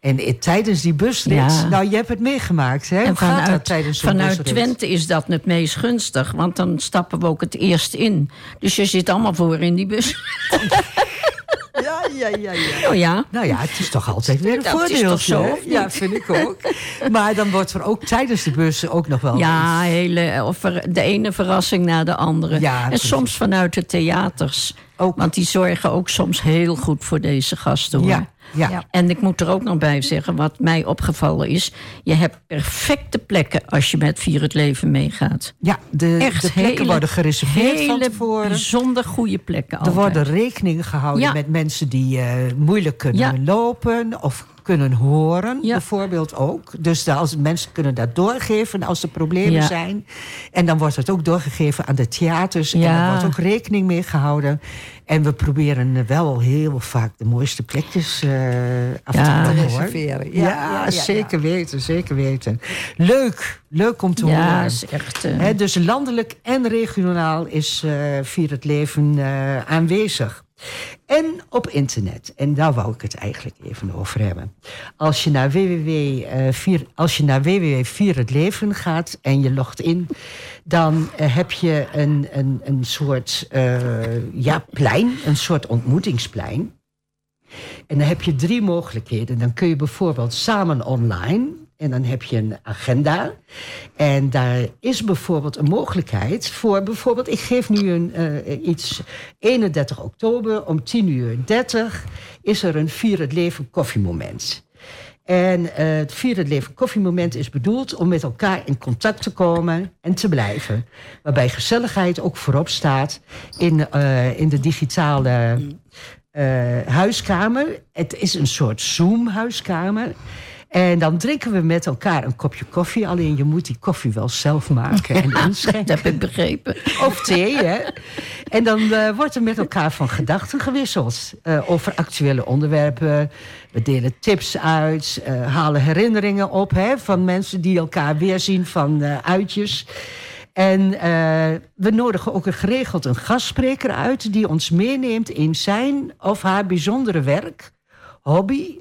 En tijdens die busrit... Ja. Nou, je hebt het meegemaakt, hè? En dat vanuit, tijdens vanuit busrit? Twente is dat het meest gunstig, want dan stappen we ook het eerst in. Dus je zit allemaal voor in die bus. Ja, ja, ja, ja. Oh ja. Nou ja, het is toch altijd weer een Dat is voordeel. toch zo, Ja, vind ik ook. Maar dan wordt er ook tijdens de bus ook nog wel... Ja, hele, of de ene verrassing na de andere. Ja, en precies. soms vanuit de theaters. Ook. Want die zorgen ook soms heel goed voor deze gasten. Hoor. Ja, Ja. Ja. En ik moet er ook nog bij zeggen, wat mij opgevallen is... je hebt perfecte plekken als je met Vier het Leven meegaat. Ja, de, Echt de plekken hele- worden gereserveerd van Hele tevoren. bijzonder goede plekken Er altijd. worden rekening gehouden Ja. met mensen die eh, moeilijk kunnen Ja. lopen of kunnen horen, Ja. bijvoorbeeld ook. Dus de- als mensen kunnen dat doorgeven als er problemen Ja. zijn. En dan wordt het ook doorgegeven aan de theaters. En daar wordt ook rekening mee gehouden. En we proberen wel heel vaak de mooiste plekjes eh, af te reserveren. Ja, zeker weten, zeker weten. Leuk, leuk om te Ja, horen. is echt... eh, dus landelijk en regionaal is eh Vier het Leven aanwezig. En op internet. En daar wou ik het eigenlijk even over hebben. Als je naar www, eh, vier, als je naar www Vier het Leven gaat en je logt in... dan eh, heb je een, een, een soort eh, ja, plein, een soort ontmoetingsplein. En dan heb je drie mogelijkheden. Dan kun je bijvoorbeeld samen online. En dan heb je een agenda. En daar is bijvoorbeeld een mogelijkheid voor bijvoorbeeld... ik geef nu een, eh, iets... 31 oktober om 10 uur 30 is er een Vier het Leven koffiemoment. En eh, het Vier het Leven koffiemoment is bedoeld om met elkaar in contact te komen en te blijven. Waarbij gezelligheid ook voorop staat in, eh, in de digitale huiskamer. Het is een soort Zoom-huiskamer. En dan drinken we met elkaar een kopje koffie. Alleen je moet die koffie wel zelf maken en inschenken. dat heb ik begrepen. Of thee, hè? En dan eh, wordt er met elkaar van gedachten gewisseld. eh, over actuele onderwerpen. We delen tips uit. eh, halen herinneringen op hè, van mensen die elkaar weerzien van eh, uitjes. En we nodigen ook geregeld een gastspreker uit... die ons meeneemt in zijn of haar bijzondere werk, hobby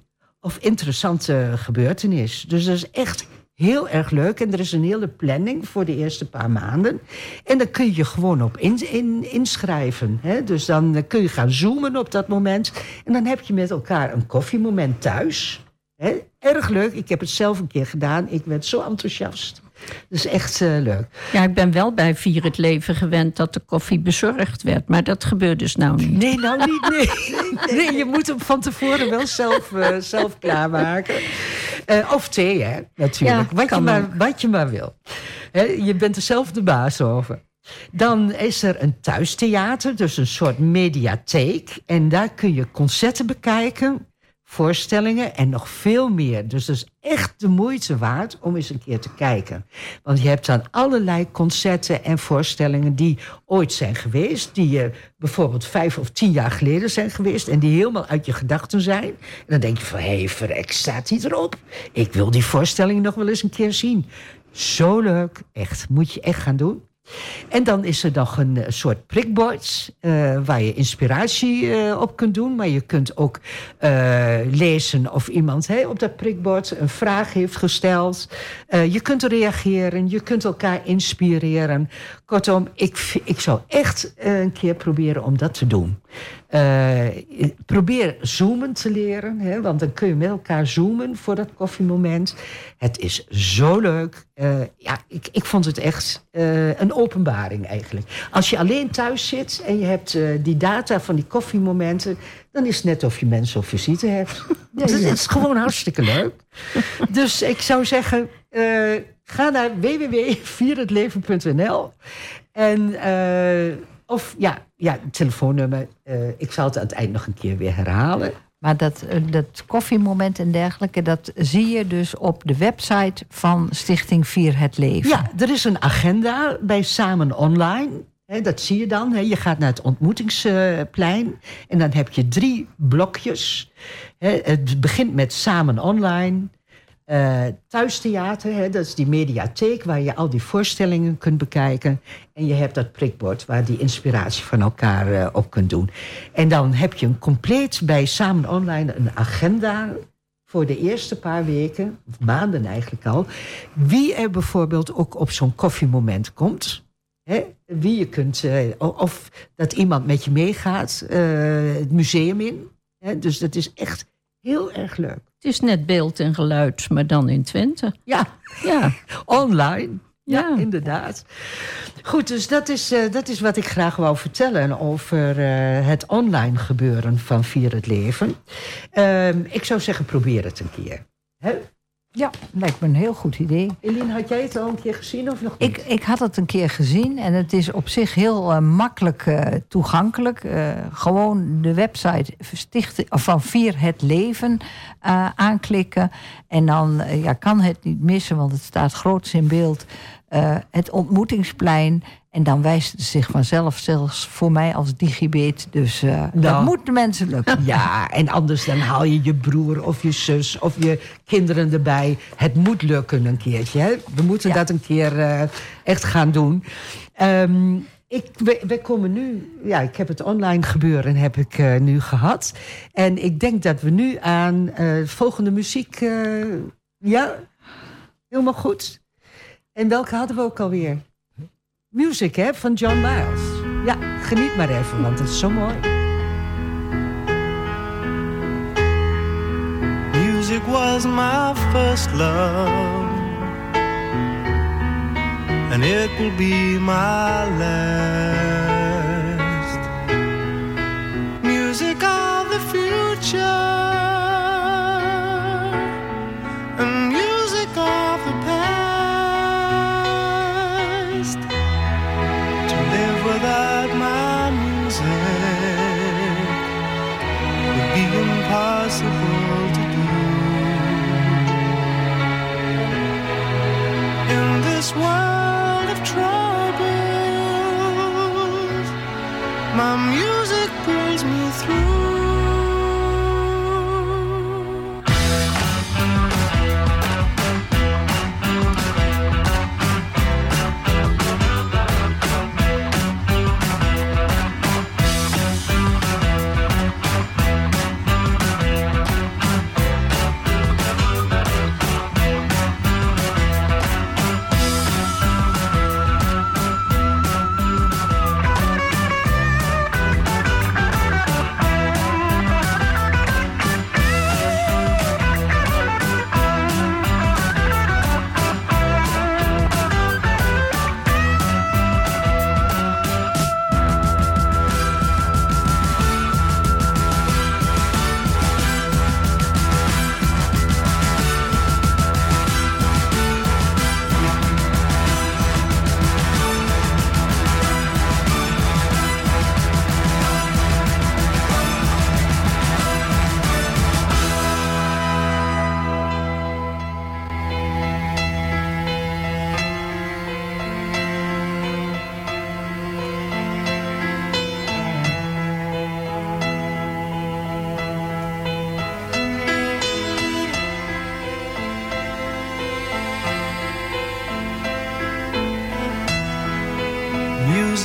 of interessante gebeurtenis. Dus dat is echt heel erg leuk. En er is een hele planning voor de eerste paar maanden. En dan kun je gewoon op in, in- inschrijven. Hè? Dus dan kun je gaan zoomen op dat moment. En dan heb je met elkaar een koffiemoment thuis. Hè? Erg leuk. Ik heb het zelf een keer gedaan. Ik werd zo enthousiast. Dat is echt eh, leuk. Ja, ik ben wel bij Vier het Leven gewend dat de koffie bezorgd werd. Maar dat gebeurt dus nou niet. Nee, nou niet. Nee, nee je moet hem van tevoren wel zelf, eh, zelf klaarmaken. Eh, of thee, hè, natuurlijk. Ja, wat, je maar, wat je maar wil. Hè, je bent er zelf de baas over. Dan is er een thuistheater, dus een soort mediatheek. En daar kun je concerten bekijken, voorstellingen en nog veel meer. Dus dat is echt de moeite waard om eens een keer te kijken. Want je hebt dan allerlei concerten en voorstellingen die ooit zijn geweest. Die eh, bijvoorbeeld vijf of tien jaar geleden zijn geweest. En die helemaal uit je gedachten zijn. En dan denk je van, hé, hey, verrek, staat die erop? Ik wil die voorstelling nog wel eens een keer zien. Zo leuk, echt. Moet je echt gaan doen. En dan is er nog een eh, soort prikbord eh, waar je inspiratie eh, op kunt doen. Maar je kunt ook lezen of iemand hè, op dat prikbord een vraag heeft gesteld. Je kunt reageren, je kunt elkaar inspireren. Kortom, ik, ik zou echt een keer proberen om dat te doen. Eh, probeer zoomen te leren, hè, want dan kun je met elkaar zoomen voor dat koffiemoment. Het is zo leuk. Eh, ja, ik, ik vond het echt eh, een openbaring eigenlijk. Als je alleen thuis zit en je hebt die data van die koffiemomenten, dan is het net of je mensen op visite hebt. Het is- het is gewoon hartstikke leuk. Dus ik zou zeggen, ga naar www.vierhetleven.nl en of ja, ja, telefoonnummer. eh, ik zal het aan het eind nog een keer weer herhalen. Maar dat, eh, dat koffiemoment en dergelijke, dat zie je dus op de website van Stichting Vier het Leven. Ja, er is een agenda bij Samen Online. Dat zie je dan. Je gaat naar het ontmoetingsplein. En dan heb je drie blokjes. Het begint met Samen Online. Eh, thuistheater, hè, dat is die mediatheek waar je al die voorstellingen kunt bekijken. En je hebt dat prikbord waar die inspiratie van elkaar eh, op kunt doen. En dan heb je een compleet bij Samen Online een agenda voor de eerste paar weken, of maanden eigenlijk al, wie er bijvoorbeeld ook op zo'n koffiemoment komt. Wie je kunt, eh, of dat iemand met je meegaat, het museum in. Dus dat is echt heel erg leuk. Het is net beeld en geluid, maar dan in Twente. Ja, Ja, online. Ja, Ja. inderdaad. Goed, dus dat is, eh, dat is wat ik graag wou vertellen over eh, het online gebeuren van Vier het Leven. Ehm, ik zou zeggen, probeer het een keer. Hè? Ja, lijkt me een heel goed idee. Eline, had jij het al een keer gezien of nog niet? Ik, ik had het een keer gezien en het is op zich heel eh, makkelijk eh, toegankelijk. Eh, gewoon de website van Vier het Leven aanklikken. En dan ja, kan het niet missen, want het staat groots in beeld. het ontmoetingsplein. En dan wijst het zich vanzelf, zelfs voor mij als digibet. Dus eh, dat Nou. moet de mensen lukken. Ja, en anders dan haal je je broer of je zus of je kinderen erbij. Het moet lukken een keertje. Hè? We moeten Ja. dat een keer eh, echt gaan doen. Ehm, ik, we, we komen nu, ja, ik heb het online gebeuren heb ik eh, nu gehad. En ik denk dat we nu aan volgende muziek, ja, helemaal goed. En welke hadden we ook alweer? Music, hè, van John Miles. Ja, geniet maar even, want het is zo mooi. Music was my first love, and it will be my last. Music of the future,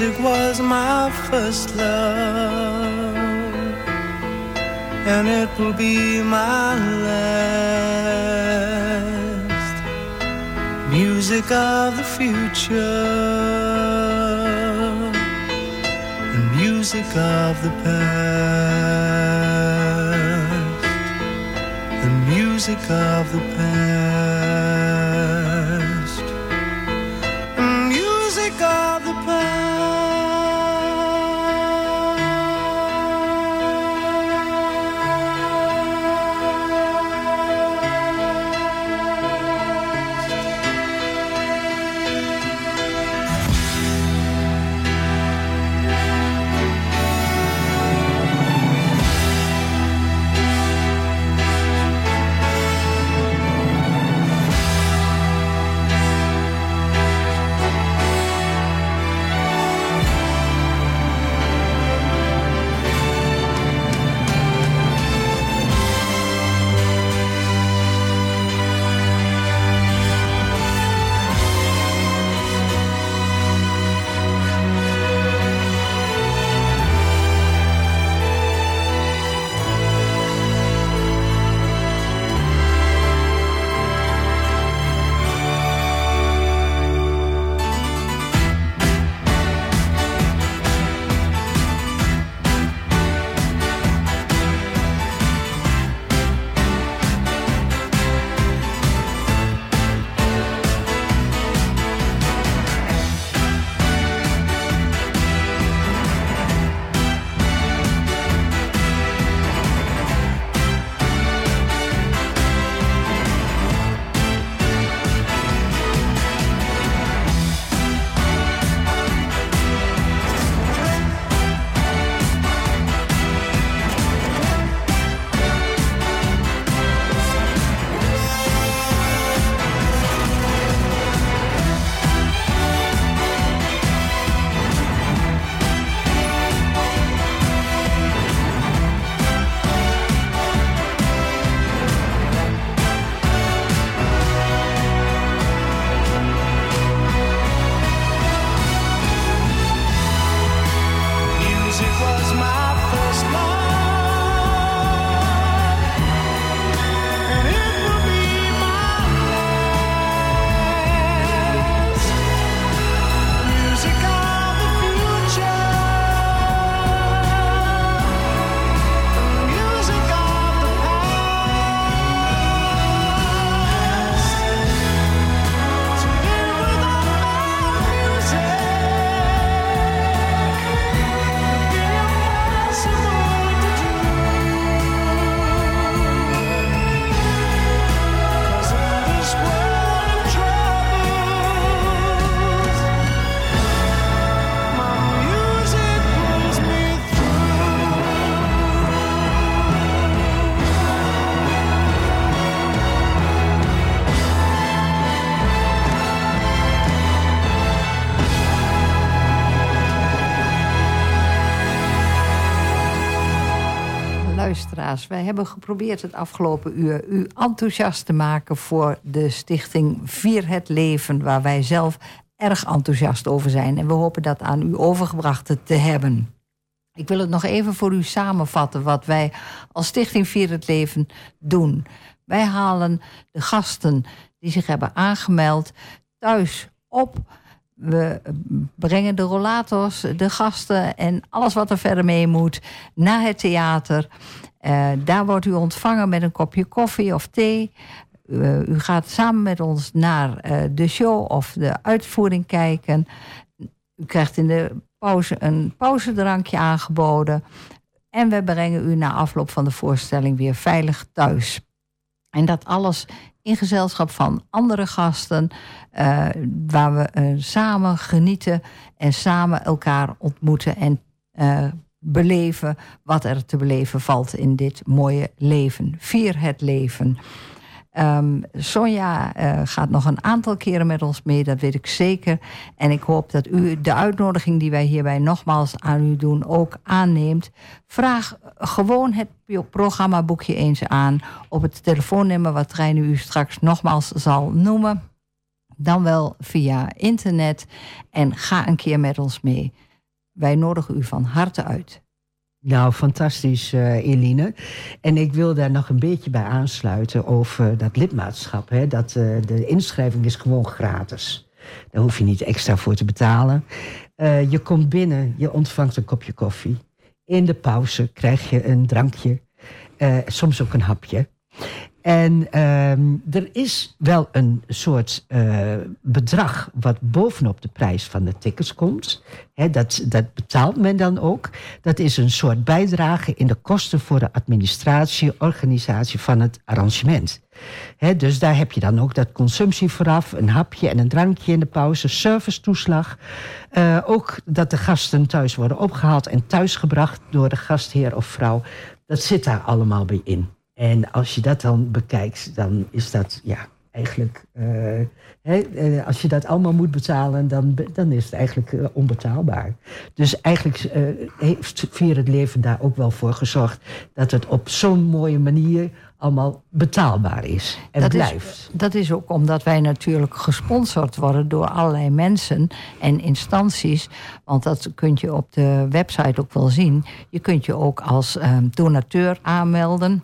Music was my first love, and it will be my last. Music of the future, and music of the past, and music of the past. Wij hebben geprobeerd het afgelopen uur u enthousiast te maken voor de stichting Vier het Leven, waar wij zelf erg enthousiast over zijn. En we hopen dat aan u overgebracht te hebben. Ik wil het nog even voor u samenvatten wat wij als Stichting Vier het Leven doen. Wij halen de gasten die zich hebben aangemeld thuis op. We brengen de rollators, de gasten en alles wat er verder mee moet naar het theater. Eh, daar wordt u ontvangen met een kopje koffie of thee. Uh, u gaat samen met ons naar uh, de show of de uitvoering kijken. U krijgt in de pauze een pauzedrankje aangeboden. En we brengen u na afloop van de voorstelling weer veilig thuis. En dat alles in gezelschap van andere gasten, waar we samen genieten en samen elkaar ontmoeten en beleven wat er te beleven valt in dit mooie leven. Vier het leven. Um, Sonja uh, gaat nog een aantal keren met ons mee, dat weet ik zeker. En ik hoop dat u de uitnodiging die wij hierbij nogmaals aan u doen ook aanneemt. Vraag gewoon het programmaboekje eens aan op het telefoonnummer wat Reine u straks nogmaals zal noemen. Dan wel via internet. En ga een keer met ons mee. Wij nodigen u van harte uit. Nou, fantastisch, uh, Eline. En ik wil daar nog een beetje bij aansluiten over dat lidmaatschap. Hè? Dat, uh, de inschrijving is gewoon gratis. Daar hoef je niet extra voor te betalen. Uh, je komt binnen, je ontvangt een kopje koffie. In de pauze krijg je een drankje, soms ook een hapje. En um, er is wel een soort uh, bedrag wat bovenop de prijs van de tickets komt. Dat, dat betaalt men dan ook. Dat is een soort bijdrage in de kosten voor de administratie, organisatie van het arrangement. Dus daar heb je dan ook dat consumptie vooraf, een hapje en een drankje in de pauze, servicetoeslag. Uh, ook dat de gasten thuis worden opgehaald en thuisgebracht door de gastheer of vrouw. Dat zit daar allemaal bij in. En als je dat dan bekijkt, dan is dat ja, eigenlijk. Uh, hè, uh, als je dat allemaal moet betalen, dan, dan is het eigenlijk uh, onbetaalbaar. Dus eigenlijk heeft Vier het Leven daar ook wel voor gezorgd dat het op zo'n mooie manier allemaal betaalbaar is en dat blijft. Is, dat is ook omdat wij natuurlijk gesponsord worden door allerlei mensen en instanties. Want dat kun je op de website ook wel zien. Je kunt je ook als donateur aanmelden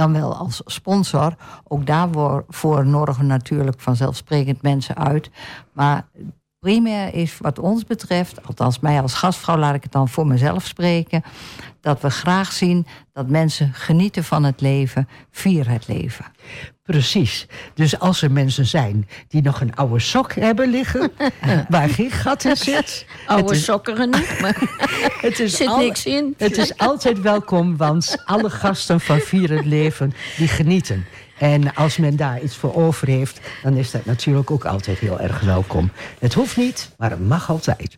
dan wel als sponsor. Ook daarvoor nodigen natuurlijk vanzelfsprekend mensen uit. Maar primair is wat ons betreft, althans mij als gastvrouw laat ik het dan voor mezelf spreken, dat we graag zien dat mensen genieten van het leven, vier het leven. Precies. Dus als er mensen zijn die nog een oude sok hebben liggen, waar geen gat in zit. Oude is, sokkeren niet, maar het is zit al, niks in. Het is altijd welkom, want alle gasten van Vier het Leven, die genieten. En als men daar iets voor over heeft, dan is dat natuurlijk ook altijd heel erg welkom. Het hoeft niet, maar het mag altijd.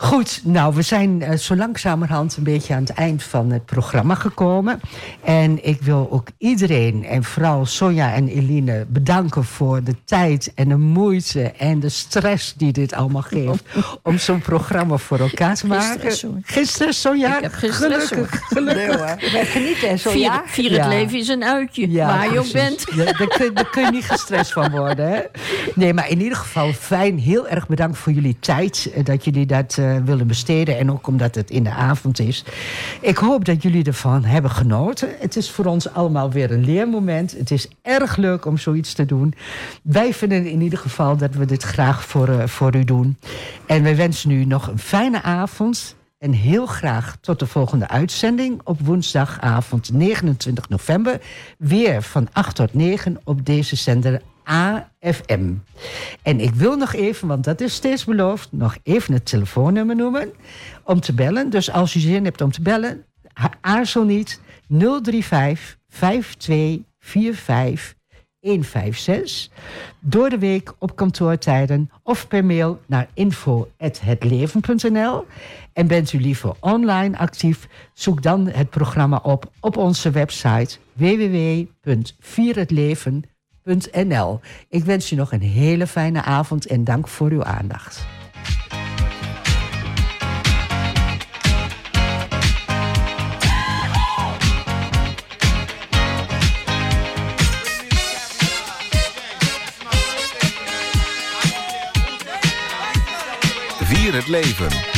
Goed, nou, we zijn uh, zo langzamerhand een beetje aan het eind van het programma gekomen. En ik wil ook iedereen, en vooral Sonja en Eline, bedanken voor de tijd en de moeite en de stress die dit allemaal geeft. om zo'n programma voor elkaar te maken. Gisteren, gisteren Sonja? Ik heb gisteren gelukkig, gelukkig. Nee. Wij genieten, Sonja. Vier, vier het Ja. leven is een uitje, Ja, waar je ook bent. Ja, daar, kun, daar kun je niet gestrest van worden. Hè? Nee, maar in ieder geval fijn. Heel erg bedankt voor jullie tijd. eh, Dat jullie dat eh, willen besteden. En ook omdat het in de avond is. Ik hoop dat jullie ervan hebben genoten. Het is voor ons allemaal weer een leermoment. Het is erg leuk om zoiets te doen. Wij vinden in ieder geval dat we dit graag voor, eh, voor u doen. En wij wensen u nog een fijne avond. En heel graag tot de volgende uitzending op woensdagavond 29 november. Weer van 8 tot 9 op deze zender AFM. En ik wil nog even, want dat is steeds beloofd, nog even het telefoonnummer noemen om te bellen. Dus als u zin hebt om te bellen, aarzel niet 035 5245 156. Door de week op kantoortijden of per mail naar info.hetleven.nl. En bent u liever online actief, zoek dan het programma op op onze website www.vierhetleven.nl www.zfmzandvoort.nl. Ik wens je nog een hele fijne avond en dank voor uw aandacht. Vier het leven.